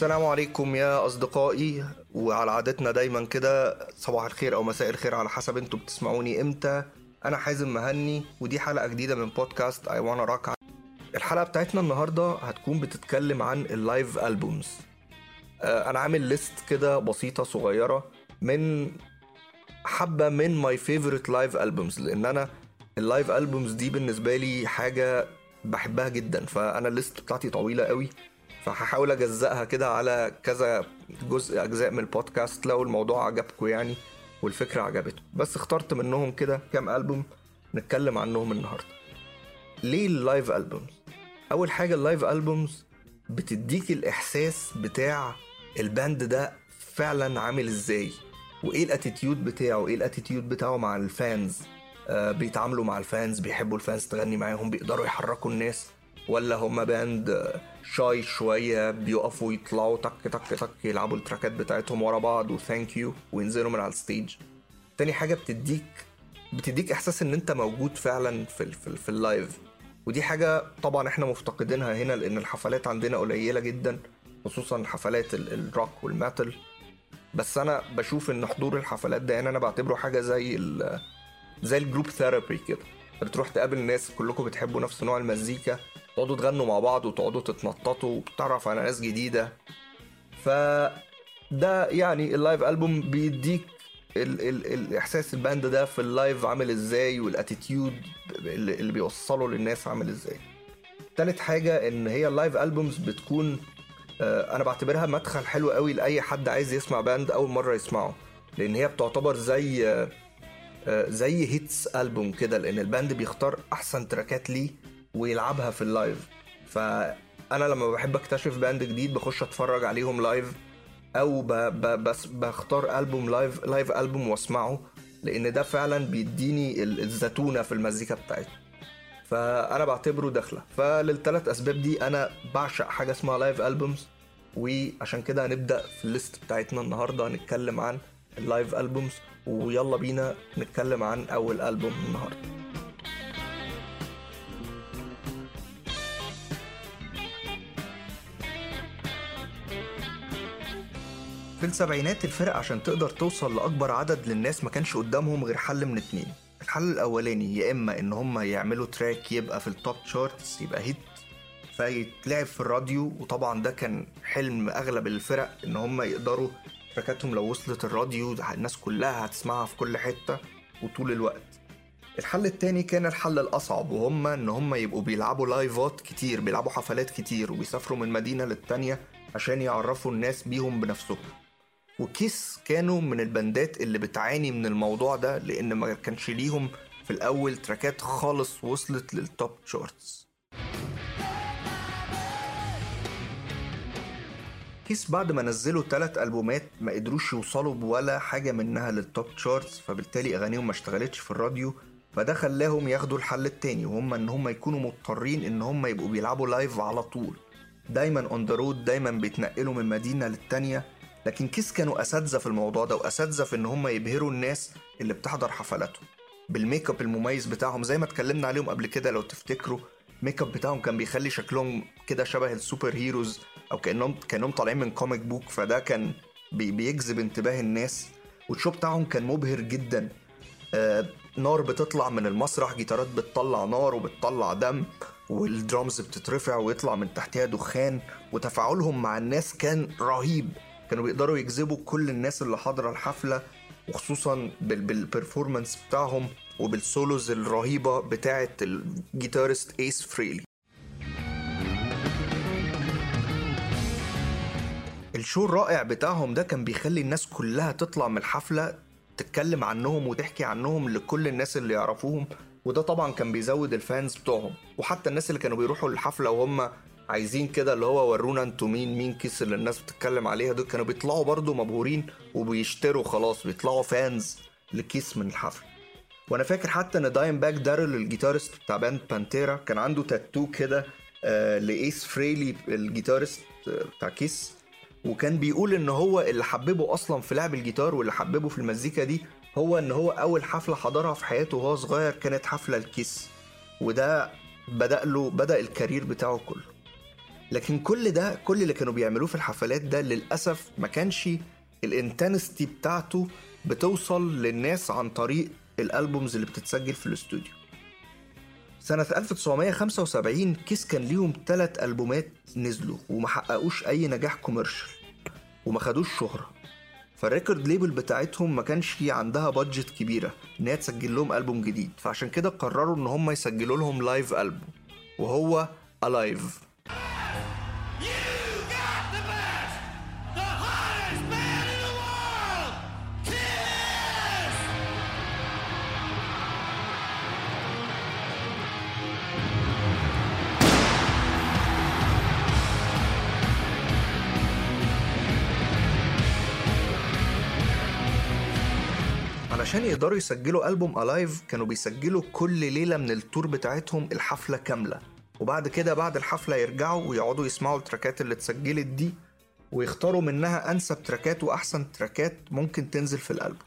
السلام عليكم يا أصدقائي وعلى عادتنا دايما كده صباح الخير أو مساء الخير على حسب أنتوا بتسمعوني إمتى. أنا حازم مهني ودي حلقة جديدة من بودكاست I Wanna Rock الحلقة بتاعتنا النهاردة هتكون بتتكلم عن ال live albums أنا عامل list كده بسيطة صغيرة من حبة من my favorite live albums لأن أنا ال live albums دي بالنسبة لي حاجة بحبها جدا. فأنا ال list بتاعتي طويلة قوي. فهحاول أجزأها كده على كذا جزء أجزاء من البودكاست لو الموضوع عجبكم يعني والفكرة عجبتكم. بس اخترت منهم كده كام ألبوم نتكلم عنهم النهارده. ليه ال live albums؟ أول حاجة ال live albums بتديك الإحساس بتاع ال band ده فعلا عامل إزاي؟ وإيه ال attitude بتاعه؟ إيه ال attitude بتاعه مع ال fans؟ آه بيتعاملوا مع ال fans بيحبوا ال fans تغني معاهم بيقدروا يحركوا الناس. ولا هما band shy شوية بيقفوا يطلعوا تك تك تك يلعبوا ال tracks بتاعتهم ورا بعض و thank you وينزلوا من على ال stage. تاني حاجة بتديك بتديك إحساس إن أنت موجود فعلا في في, في ال live ودي حاجة طبعا إحنا مفتقدينها هنا لأن الحفلات عندنا قليلة جدا خصوصا حفلات ال rock وال metal بس أنا بشوف إن حضور الحفلات ده يعني أنا بعتبره حاجة زي زي ال group therapy كده. بتروح تقابل ناس كلكم بتحبوا نفس نوع المزيكا تقعدوا تغنوا مع بعض وتقعدوا تتنططوا وتتعرف على ناس جديدة. ف ده يعني ال live album بيديك ال ال الإحساس ال band ده في ال live عامل إزاي وال attitude اللي بيوصله للناس عامل إزاي. تالت حاجة إن هي ال live albums بتكون أنا بعتبرها مدخل حلو قوي لأي حد عايز يسمع band أول مرة يسمعه. لأن هي بتعتبر زي زي hits album كده لأن ال band بيختار أحسن tracks ليه ويلعبها في ال live فأنا لما بحب أكتشف band جديد بخش أتفرج عليهم live أو ب... ب... بس بختار ألبوم live live album وأسمعه لأن ده فعلا بيديني الزتونة في المزيكا بتاعته فأنا بعتبره دخلة. فللثلاث أسباب دي أنا بعشق حاجة اسمها live albums وعشان كده هنبدأ في ال list بتاعتنا النهارده هنتكلم عن ال live albums ويلا بينا نتكلم عن أول ألبوم النهارده. في السبعينات الفرق عشان تقدر توصل لأكبر عدد للناس ما كانش قدامهم غير حل من اتنين. الحل الأولاني يا إما إن هم يعملوا track يبقى في ال top charts يبقى hit فيتلعب في الراديو وطبعا ده كان حلم أغلب الفرق إن هم يقدروا تراكاتهم لو وصلت الراديو الناس كلها هتسمعها في كل حتة وطول الوقت. الحل التاني كان الحل الأصعب وهم إن هم يبقوا بيلعبوا لايفات كتير بيلعبوا حفلات كتير وبيسافروا من مدينة للتانية عشان يعرفوا الناس بيهم بنفسهم. وكيس كانوا من البندات اللي بتعاني من الموضوع ده لأن ما كانش ليهم في الأول تراكات خالص وصلت لل top charts كيس بعد ما نزلوا ثلاث ألبومات ما قدروش يوصلوا بولا حاجة منها لل top charts فبالتالي أغانيهم ما اشتغلتش في الراديو فده خلاهم ياخدوا الحل التاني وهم إن هم يكونوا مضطرين إن هم يبقوا بيلعبوا live على طول. دايما on the road دايما بيتنقلوا من مدينة للتانية. لكن كيس كانوا أساتذة في الموضوع ده وأساتذة في إن هم يبهروا الناس اللي بتحضر حفلاتهم بال make up المميز بتاعهم زي ما اتكلمنا عليهم قبل كده لو تفتكروا ال make up بتاعهم كان بيخلي شكلهم كده شبه ال super heroes أو كانهم كأنهم طالعين من comic book فده كان بي بيجذب انتباه الناس. وال show بتاعهم كان مبهر جدا. آه نار بتطلع من المسرح جيتارات بتطلع نار وبتطلع دم والدرامز بتترفع ويطلع من تحتها دخان وتفاعلهم مع الناس كان رهيب. كانوا بيقدروا يجذبوا كل الناس اللي حاضرة الحفلة وخصوصا بال performance بتاعهم وبال solos الرهيبة بتاعة ال guitarist ايس فريلي ال show الرائع بتاعهم ده كان بيخلي الناس كلها تطلع من الحفلة تتكلم عنهم وتحكي عنهم لكل الناس اللي يعرفوهم وده طبعا كان بيزود ال fans بتوعهم. وحتى الناس اللي كانوا بيروحوا الحفلة وهم عايزين كده اللي هو ورونا أنتوا مين؟ مين كيس اللي الناس بتتكلم عليها؟ دول كانوا بيطلعوا برضو مبهورين وبيشتروا خلاص بيطلعوا fans لكيس من الحفل. وأنا فاكر حتى إن دايم باج داريل ال guitarist بتاع band بانتيرا كان عنده تاتو كده آه لإيس فريلي ال guitarist بتاع كيس. وكان بيقول إن هو اللي حببه أصلا في لعب الجيتار واللي حببه في المزيكا دي هو إن هو أول حفلة حضرها في حياته وهو صغير كانت حفلة لكيس. وده بدأ له بدأ ال career بتاعه كله. لكن كل ده كل اللي كانوا بيعملوه في الحفلات ده للأسف ما كانش ال intensity بتاعته بتوصل للناس عن طريق ال albums اللي بتتسجل في الاستوديو. سنة 1975 كيس كان ليهم ثلاث ألبومات نزلوا وما حققوش أي نجاح commercial وما خدوش شهرة. فال record label بتاعتهم ما كانش عندها budget كبيرة إن هي تسجل لهم ألبوم جديد. فعشان كده قرروا إن هم يسجلوا لهم live album وهو Alive. علشان يقدروا يسجلوا ألبوم Alive كانوا بيسجلوا كل ليلة من ال tour بتاعتهم الحفلة كاملة. وبعد كده بعد الحفلة يرجعوا ويقعدوا يسمعوا التراكات اللي اتسجلت دي ويختاروا منها أنسب تراكات وأحسن تراكات ممكن تنزل في الألبوم.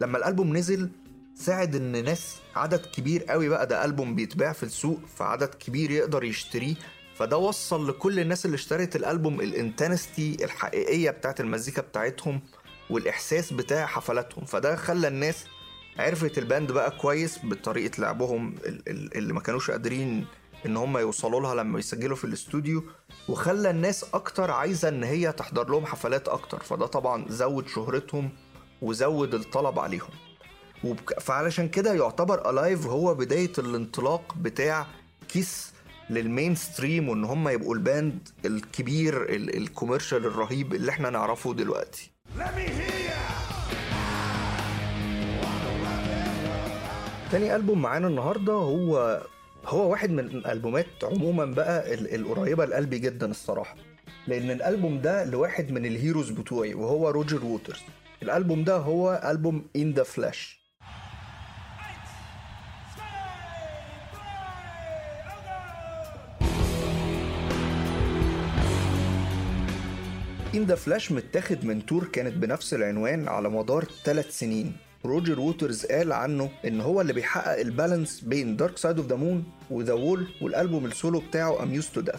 لما الألبوم نزل ساعد إن ناس عدد كبير قوي بقى ده ألبوم بيتباع في السوق فعدد كبير يقدر يشتريه. فده وصل لكل الناس اللي اشترت الألبوم ال intensity الحقيقية بتاعت المزيكا بتاعتهم. والإحساس بتاع حفلاتهم. فده خلى الناس عرفت ال band بقى كويس بطريقة لعبهم اللي ما كانوش قادرين إن هم يوصلوا لها لما يسجلوا في الاستوديو وخلى الناس أكتر عايزة إن هي تحضر لهم حفلات أكتر. فده طبعا زود شهرتهم وزود الطلب عليهم. وبك... فعلشان كده يعتبر Alive هو بداية الانطلاق بتاع كيس لل mainstream وإن هم يبقوا ال band الكبير ال commercial الرهيب اللي إحنا نعرفه دلوقتي. تاني ألبوم معانا النهاردة هو هو واحد من الألبومات عموما بقى القريبة لقلبي جدا الصراحة. لأن الألبوم ده لواحد من ال heroes بتوعي وهو روجر ووترز. الألبوم ده هو ألبوم In The Flesh. In The Flesh متاخد من tour كانت بنفس العنوان على مدار ثلاث سنين. روجر ووترز قال عنه إن هو اللي بيحقق ال balance بين Dark Side of the Moon و The Wall والألبوم السولو بتاعه Amused to Death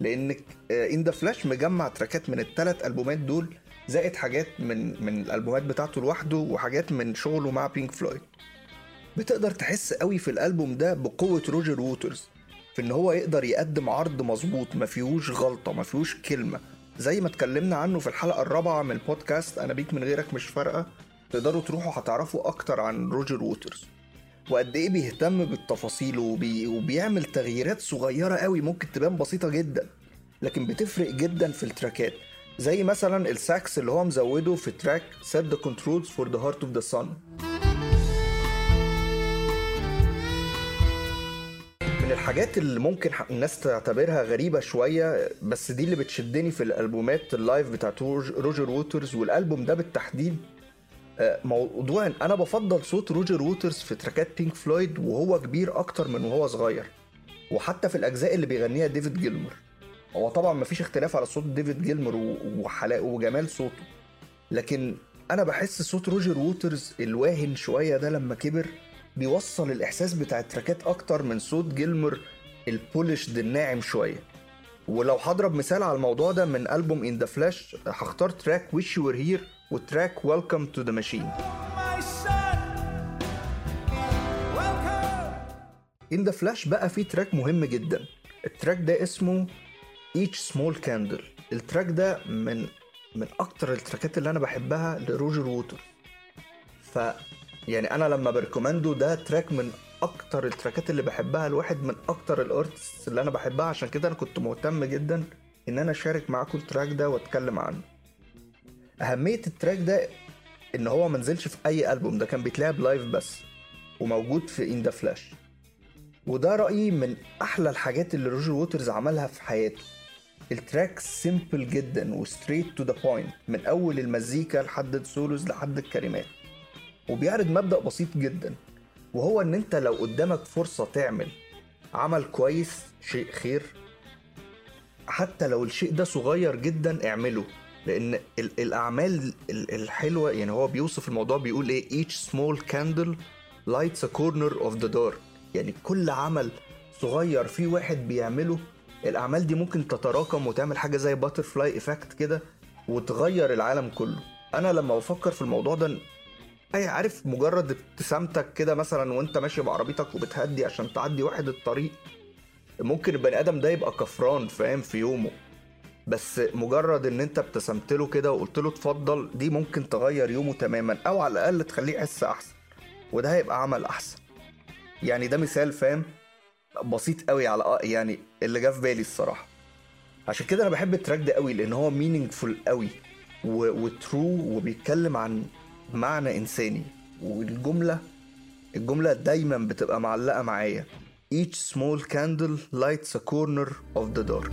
لأن In The Flesh مجمع تراكات من الثلاث ألبومات دول زائد حاجات من من الألبومات بتاعته لوحده وحاجات من شغله مع بينك فلويد بتقدر تحس قوي في الألبوم ده بقوة روجر ووترز في إن هو يقدر يقدم عرض مظبوط ما فيهوش غلطة ما فيهوش كلمة. زي ما اتكلمنا عنه في الحلقة الرابعة من البودكاست أنا بيك من غيرك مش فارقة. تقدروا تروحوا هتعرفوا أكتر عن روجر ووترز. وقد إيه بيهتم بالتفاصيل وبي... وبيعمل تغييرات صغيرة قوي ممكن تبان بسيطة جدا لكن بتفرق جدا في التراكات. زي مثلا الساكس اللي هو مزوده في track Set the Controls for the Heart of the Sun. الحاجات اللي ممكن الناس تعتبرها غريبة شوية بس دي اللي بتشدني في الألبومات ال live بتاعت روجر ووترز والألبوم ده بالتحديد موضوع ان أنا بفضل صوت روجر ووترز في تراكات بينك فلويد وهو كبير أكتر من وهو صغير وحتى في الأجزاء اللي بيغنيها ديفيد جيلمر. هو طبعا مفيش اختلاف على صوت ديفيد جيلمر وحلاوة وجمال صوته لكن أنا بحس صوت روجر ووترز الواهن شوية ده لما كبر بيوصل الإحساس بتاع التراكات أكتر من صوت جيلمر ال polished الناعم شوية. ولو هضرب مثال على الموضوع ده من ألبوم In The Flesh هختار track Wish You Were Here وتراك Welcome to the Machine. In the Flesh بقى فيه track مهم جدا. ال track ده اسمه each small candle. ال track ده من من أكتر ال tracks اللي أنا بحبها لروجر ووترز. ف يعني أنا لما ب recommend ه ده track من أكتر ال tracks اللي بحبها لواحد من أكتر ال artists اللي أنا بحبها. عشان كده أنا كنت مهتم جدا إن أنا أشارك معاكم التراك ده وأتكلم عنه. أهمية التراك ده إن هو منزلش في أي ألبوم ده كان بيتلعب لايف بس وموجود في ان ذا فلاش وده رأيي من أحلى الحاجات اللي روجر ووترز عملها في حياته. التراك سيمبل جدا وستريت تو ذا بوينت من أول المزيكا لحد السولوز لحد الكلمات. وبيعرض مبدأ بسيط جدا وهو إن أنت لو قدامك فرصة تعمل عمل كويس شيء خير حتى لو الشيء ده صغير جدا اعمله لأن الأعمال الحلوة يعني هو بيوصف الموضوع بيقول إيه each small candle lights a corner of the dark يعني كل عمل صغير في واحد بيعمله الأعمال دي ممكن تتراكم وتعمل حاجة زي butterfly effect كده وتغير العالم كله. أنا لما بفكر في الموضوع ده أي عارف مجرد ابتسامتك كده مثلا وأنت ماشي بعربيتك وبتهدي عشان تعدي واحد الطريق ممكن البني آدم ده يبقى كفران فاهم في يومه. بس مجرد إن أنت ابتسمت له كده وقلت له اتفضل دي ممكن تغير يومه تماما أو على الأقل تخليه يحس أحسن. وده هيبقى عمل أحسن. يعني ده مثال فاهم بسيط قوي على يعني اللي جه في بالي الصراحة. عشان كده أنا بحب ال track ده قوي لأن هو meaningful قوي و true وبيتكلم عن معنى إنساني. والجملة الجملة دايما بتبقى معلقة معايا. Each small candle lights a corner of the dark.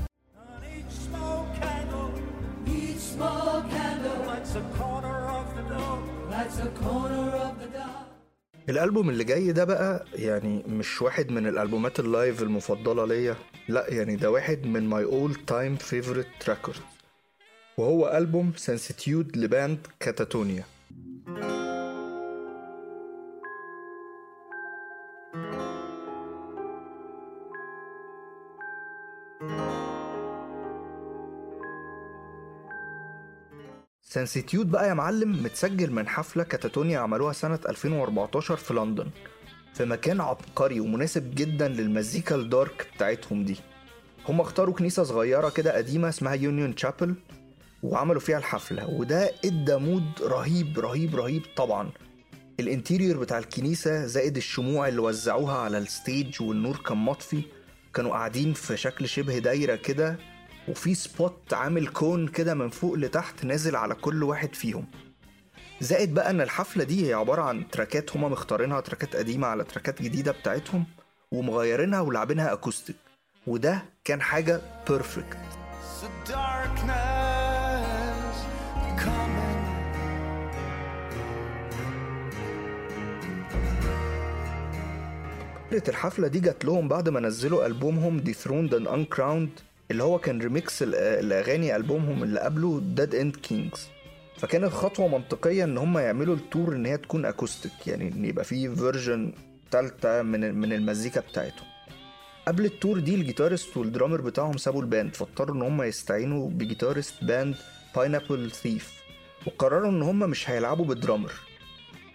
الألبوم اللي جاي ده بقى يعني مش واحد من الألبومات ال live المفضلة ليا. لا يعني ده واحد من my all time favorite record وهو ألبوم Sanctitude ل band كاتاتونيا Sanctitude بقى يا معلم متسجل من حفلة كاتاتونيا عملوها سنة 2014 في لندن في مكان عبقري ومناسب جدا للمزيكا ال dark بتاعتهم دي. هم اختاروا كنيسة صغيرة كده قديمة اسمها Union Chapel وعملوا فيها الحفلة وده ادى mood رهيب رهيب رهيب طبعا. ال interior بتاع الكنيسة زائد الشموع اللي وزعوها على ال stage والنور كان مطفي كانوا قاعدين في شكل شبه دايرة كده وفي spot عامل cone كده من فوق لتحت نازل على كل واحد فيهم. زائد بقى إن الحفلة دي هي عبارة عن tracks هما مختارينها tracks قديمة على tracks جديدة بتاعتهم ومغيرينها ولعبينها acoustic. وده كان حاجة perfect. فكرة الحفلة دي جات لهم بعد ما نزلوا ألبومهم Dethroned and Uncrowned اللي هو كان ريميكس ال- الأغاني ألبومهم اللي قبله Dead End Kings. فكانت خطوة منطقية إن هم يعملوا ال tour إن هي تكون acoustic يعني إن يبقى فيه version تالتة من من المزيكا بتاعتهم. قبل ال tour دي ال guitarist وال drummer بتاعهم سابوا ال band فاضطروا إن هم يستعينوا ب guitarist band Pineapple Thief وقرروا إن هم مش هيلعبوا بال drummer.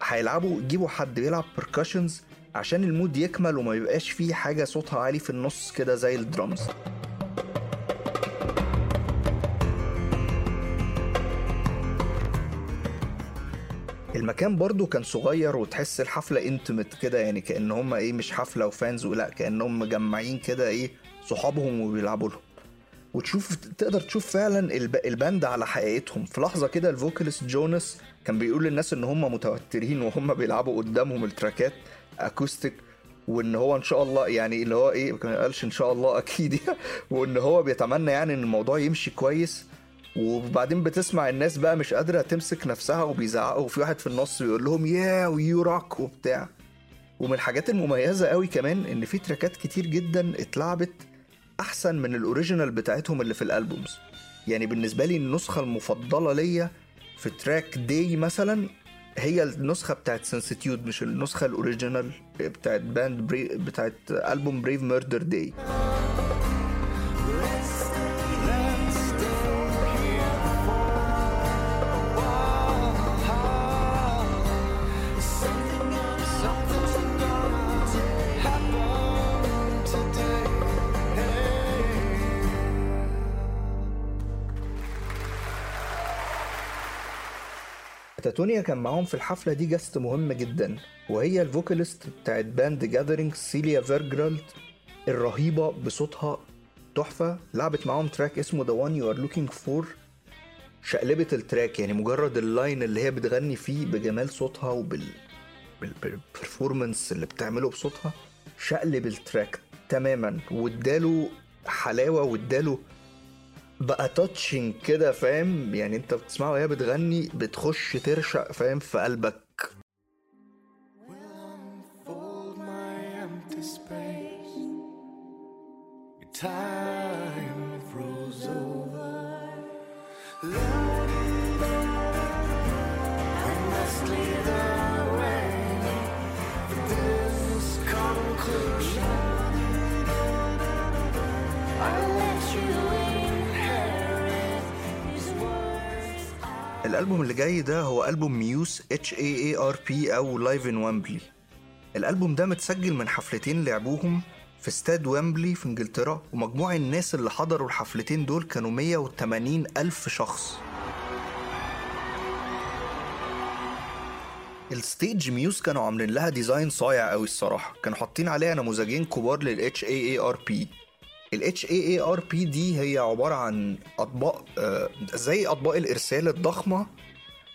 هيلعبوا يجيبوا حد بيلعب percussions عشان ال mood يكمل وما يبقاش فيه حاجة صوتها عالي في النص كده زي الدرامز. المكان برضو كان صغير وتحس الحفلة intimate كده يعني كأن هم إيه مش حفلة و fans ولا كأنهم مجمعين كده إيه صحابهم وبيلعبوا لهم. وتشوف تقدر تشوف فعلا الب... ال band على حقيقتهم. في لحظة كده ال vocalist جوناس كان بيقول للناس إن هم متوترين وهم بيلعبوا قدامهم ال tracks acoustic وإن هو إن شاء الله يعني اللي هو إيه ما قالش إن شاء الله أكيد وإن هو بيتمنى يعني إن الموضوع يمشي كويس. وبعدين بتسمع الناس بقى مش قادرة تمسك نفسها وبيزعقوا. وفي واحد في النص بيقول لهم yeah you rock وبتاع. ومن الحاجات المميزة قوي كمان إن في tracks كتير جدا اتلعبت أحسن من ال original بتاعتهم اللي في ال albums. يعني بالنسبة لي النسخة المفضلة ليا في track Day مثلا هي النسخة بتاعت Sanctitude مش النسخة ال original بتاعت band بري بتاعت ألبوم Brave Murder Day كاتاتونيا كان معاهم في الحفلة دي guest مهم جدا وهي ال vocalist بتاعت band The Gathering سيليا فيرجرالد الرهيبة بصوتها تحفة لعبت معاهم track اسمه The One You Are Looking For شقلبت ال track يعني مجرد ال line اللي هي بتغني فيه بجمال صوتها وبال بال performance اللي بتعمله بصوتها شقلب ال track تماما واداله حلاوة واداله بقى تاتشنج كده فاهم؟ يعني انت بتسمعها وهي بتغني بتخش ترشق فاهم؟ في قلبك. Time الألبوم اللي جاي ده هو ألبوم ميوس اتش اي اي ار بي أو لايف ان ويمبلي الألبوم ده متسجل من حفلتين لعبوهم في استاد ويمبلي في إنجلترا ومجموع الناس اللي حضروا الحفلتين دول كانوا 180 ألف شخص. ال stage ميوز كانوا عاملين لها design صايع قوي الصراحة. كانوا حاطين عليها نموذجين كبار لل HAARP ال HAARP دي هي عبارة عن أطباق آه، زي أطباق الإرسال الضخمة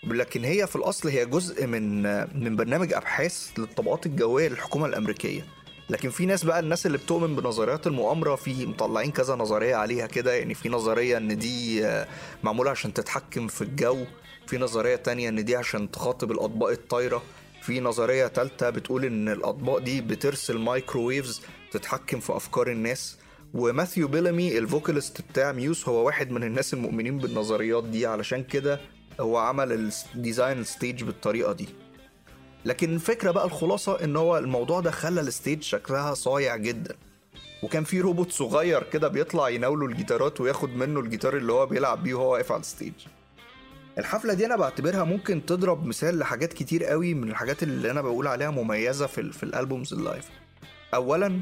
لكن هي في الأصل هي جزء من من برنامج أبحاث للطبقات الجوية للحكومة الأمريكية. لكن في ناس بقى الناس اللي بتؤمن بنظريات المؤامرة في مطلعين كذا نظرية عليها كده يعني في نظرية إن دي آه، معمولة عشان تتحكم في الجو في نظرية تانية إن دي عشان تخاطب الأطباق الطايرة في نظرية تالتة بتقول إن الأطباق دي بترسل مايكروويفز تتحكم في أفكار الناس. وماثيو بيلامي ال vocalist بتاع Muse هو واحد من الناس المؤمنين بالنظريات دي. علشان كده هو عمل ال design ال stage بالطريقة دي. لكن الفكرة بقى الخلاصة إن هو الموضوع ده خلى ال stage شكلها صايع جدا. وكان في روبوت صغير كده بيطلع يناوله الجيتارات وياخد منه الجيتار اللي هو بيلعب بيه وهو واقف على ال stage الحفلة دي أنا بعتبرها ممكن تضرب مثال لحاجات كتير قوي من الحاجات اللي أنا بقول عليها مميزة في في ال albums ال live اولا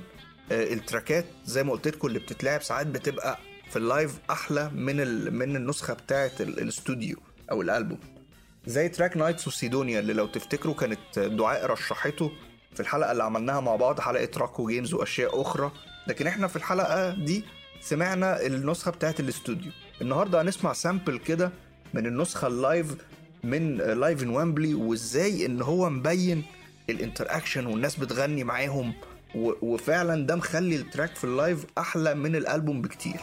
ال tracks زي ما قلت لكم اللي بتتلعب ساعات بتبقى في ال live أحلى من من النسخة بتاعه ال- الاستوديو أو الألبوم. زي track Knights of Cydonia اللي لو تفتكروا كانت دعاء رشحته في الحلقة اللي عملناها مع بعض حلقة rock و games وأشياء أخرى. لكن إحنا في الحلقة دي سمعنا النسخة بتاعه الاستوديو. النهارده هنسمع sample كده من النسخة ال live من live in Wembley وإزاي إن هو مبين ال interaction والناس بتغني معاهم وفعلا ده مخلي ال track في ال live أحلى من الألبوم بكتير.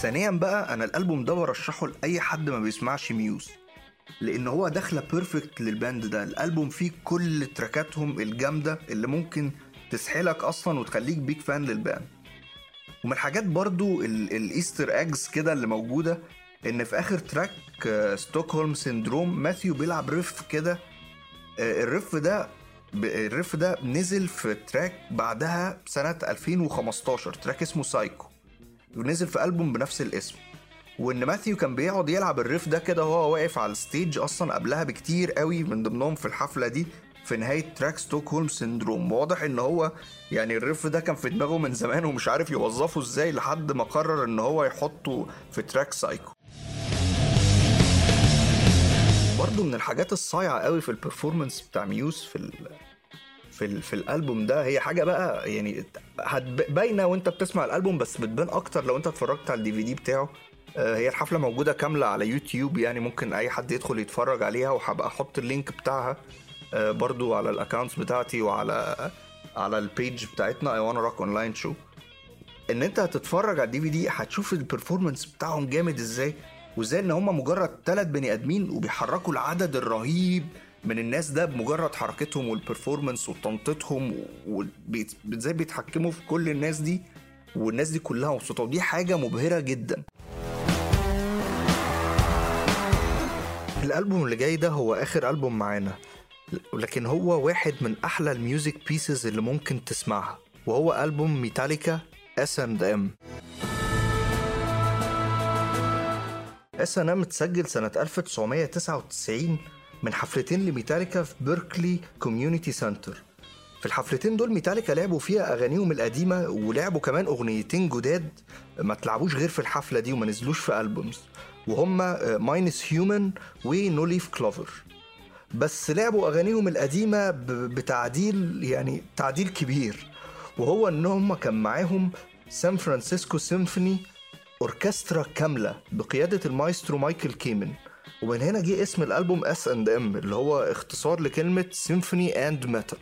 ثانيا بقى أنا الألبوم ده برشحه لأي حد ما بيسمعش Muse لأن هو داخلة perfect لل band ده. الألبوم فيه كل tracks هم الجامدة اللي ممكن تسحلك أصلا وتخليك big fan لل band. ومن الحاجات برضو ال- ال Easter eggs كده اللي موجودة إن في آخر track Stockholm Syndrome ماثيو بيلعب riff كده ال riff ده ال riff ده نزل في track بعدها سنة 2015 track اسمه Psycho. ونزل في ألبوم بنفس الاسم. وإن ماثيو كان بيقعد يلعب ال riff ده كده وهو واقف على ال stage أصلا قبلها بكتير قوي من ضمنهم في الحفلة دي في نهاية track Stockholm Syndrome واضح إن هو يعني ال riff ده كان في دماغه من زمان ومش عارف يوظفه إزاي لحد ما قرر إن هو يحطه في track Psycho. برضه من الحاجات الصايعة قوي في ال performance بتاع Muse في ال... في ال... في الألبوم ده هي حاجة بقى يعني باينة وأنت بتسمع الألبوم بس بتبان أكتر لو أنت اتفرجت على ال DVD بتاعه. آه، هي الحفلة موجودة كاملة على يوتيوب يعني ممكن أي حد يدخل يتفرج عليها وهبقى أحط ال link بتاعها آه، برضو على ال accounts بتاعتي وعلى على ال page بتاعتنا I Wanna Rock online show إن أنت هتتفرج على ال DVD هتشوف ال performance بتاعهم جامد إزاي. وازاي ان هم مجرد ثلاث بني ادمين وبيحركوا العدد الرهيب من الناس ده بمجرد حركتهم وال performance وتنطيطهم وازاي بيتحكموا في كل الناس دي والناس دي كلها مبسوطة. ودي حاجة مبهرة جدا. الألبوم اللي جاي ده هو آخر ألبوم معانا. لكن هو واحد من أحلى ال music pieces اللي ممكن تسمعها. وهو ألبوم Metallica S and M S and M اتسجل سنة 1999 من حفلتين لميتاليكا في Berkeley Community Center. في الحفلتين دول ميتاليكا لعبوا فيها أغانيهم القديمة ولعبوا كمان أغنيتين جداد ما تلعبوش غير في الحفلة دي وما نزلوش في albums وهما Minus Human و No Leaf Clover بس لعبوا أغانيهم القديمة ب- بتعديل يعني تعديل كبير وهو إن هم كان معاهم San Francisco Symphony Orchestra كاملة بقيادة المايسترو مايكل كيمن. ومن هنا جه اسم الألبوم S and M اللي هو اختصار لكلمة symphony and metal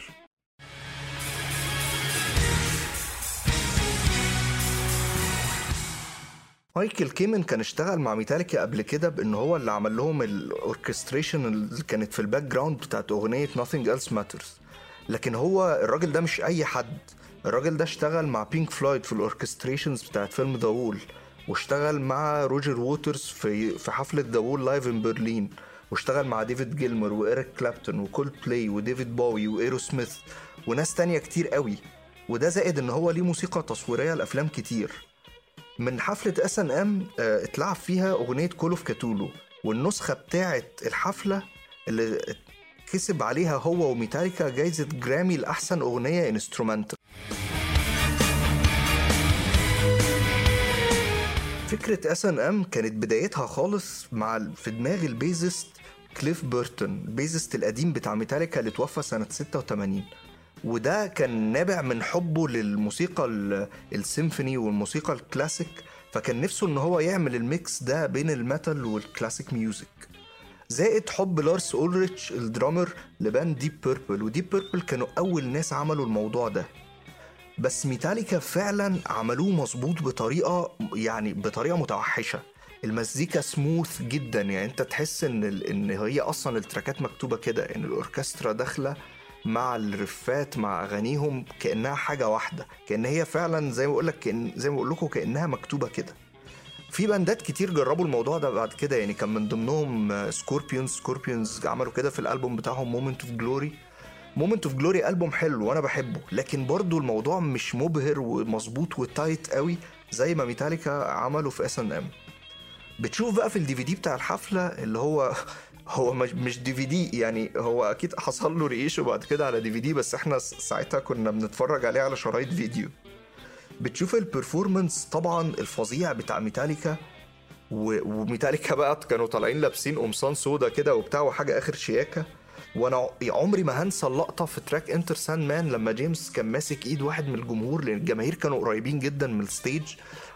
مايكل كيمن كان اشتغل مع ميتاليكا قبل كده بإن هو اللي عمل لهم ال orchestration اللي كانت في ال background بتاعت أغنية Nothing Else Matters. لكن هو الراجل ده مش أي حد. الراجل ده اشتغل مع Pink Floyd في ال orchestrations بتاعت فيلم The Wall واشتغل مع روجر ووترز في في حفلة The Wall Live in Berlin واشتغل مع ديفيد جيلمر وإيريك كلابتون وكولد بلاي وديفيد باوي و Aerosmith وناس تانية كتير قوي وده زائد إن هو ليه موسيقى تصويرية لأفلام كتير. من حفلة S and M اتلعب فيها أغنية Call of Ktulu والنسخة بتاعه الحفلة اللي كسب عليها هو وميتاليكا جايزة جرامي لأحسن أغنية instrumental فكرة S and M كانت بدايتها خالص مع في دماغ ال bassist كليف بيرتون ال bassist القديم بتاع ميتاليكا اللي توفى سنة 86 وده كان نابع من حبه للموسيقى ال- السيمفوني والموسيقى الكلاسيك فكان نفسه إن هو يعمل ال mix ده بين ال metal وال classic music زائد حب لارس أولريتش ال drummer ل band Deep Purple و Deep Purple كانوا أول ناس عملوا الموضوع ده. بس ميتاليكا فعلا عملوه مظبوط بطريقة يعني بطريقة متوحشة. المزيكا سموث جدا. يعني أنت تحس إن إن هي أصلا ال tracks مكتوبة كده إن الأوركسترا داخلة مع ال riffات مع أغانيهم كأنها حاجة واحدة. كأن هي فعلا زي ما بقول لك زي ما بقول لكم كأنها مكتوبة كده. في bandات كتير جربوا الموضوع ده بعد كده. يعني كان من ضمنهم Scorpions Scorpions عملوا كده في الألبوم بتاعهم Moment of Glory Moment of Glory البوم حلو وأنا بحبه. لكن برضو الموضوع مش مبهر ومظبوط و tight قوي زي ما ميتاليكا عملوا في S and M بتشوف بقى في ال DVD بتاع الحفلة اللي هو هو مش DVD يعني هو أكيد حصل له release بعد كده على DVD بس إحنا ساعتها كنا بنتفرج عليه على شرايط فيديو. بتشوف ال performance طبعا الفظيع بتاع ميتاليكا وميتاليكا بقى كانوا طالعين لابسين قمصان سودا كده وبتاع وحاجة آخر شياكة. وأنا عمري ما هنسى اللقطة في track Enter Sandman لما جيمس كان ماسك ايد واحد من الجمهور لأن الجماهير كانوا قريبين جدا من ال stage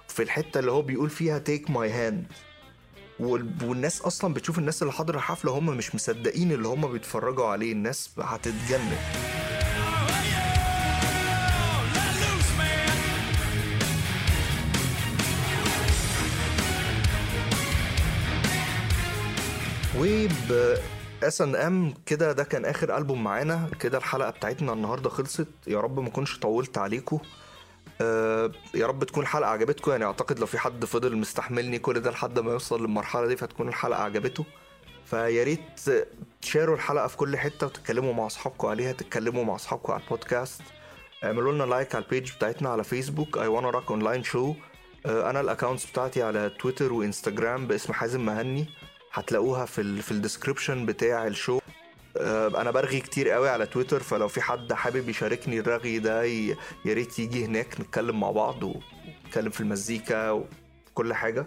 في الحتة اللي هو بيقول فيها take my hand والناس أصلا بتشوف الناس اللي حاضرة الحفلة هم مش مصدقين اللي هم بيتفرجوا عليه الناس هتتجنن. وب S&M كده ده كان آخر ألبوم معانا. كده الحلقة بتاعتنا النهارده خلصت. يا رب ما اكونش طولت عليكم آه يا رب تكون الحلقة عجبتكم. يعني أعتقد لو في حد فضل مستحملني كل ده لحد ما يوصل للمرحلة دي فتكون الحلقة عجبته. فيا ريت تشاروا الحلقة في كل حتة وتتكلموا مع أصحابكم عليها تتكلموا مع أصحابكم على البودكاست. اعملوا لنا like على ال page بتاعتنا على فيسبوك. اي وأنا rock online show أنا ال accounts بتاعتي على تويتر وإنستجرام باسم حازم مهني. هتلاقوها في ال في ال description بتاع ال show. آه، أنا برغي كتير قوي على تويتر فلو في حد حابب يشاركني الرغي ده يا ريت يجي هناك نتكلم مع بعض ونتكلم في المزيكا وكل حاجة.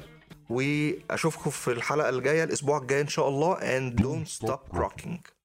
وأشوفكم في الحلقة الجاية الأسبوع الجاي إن شاء الله. And don't stop rocking.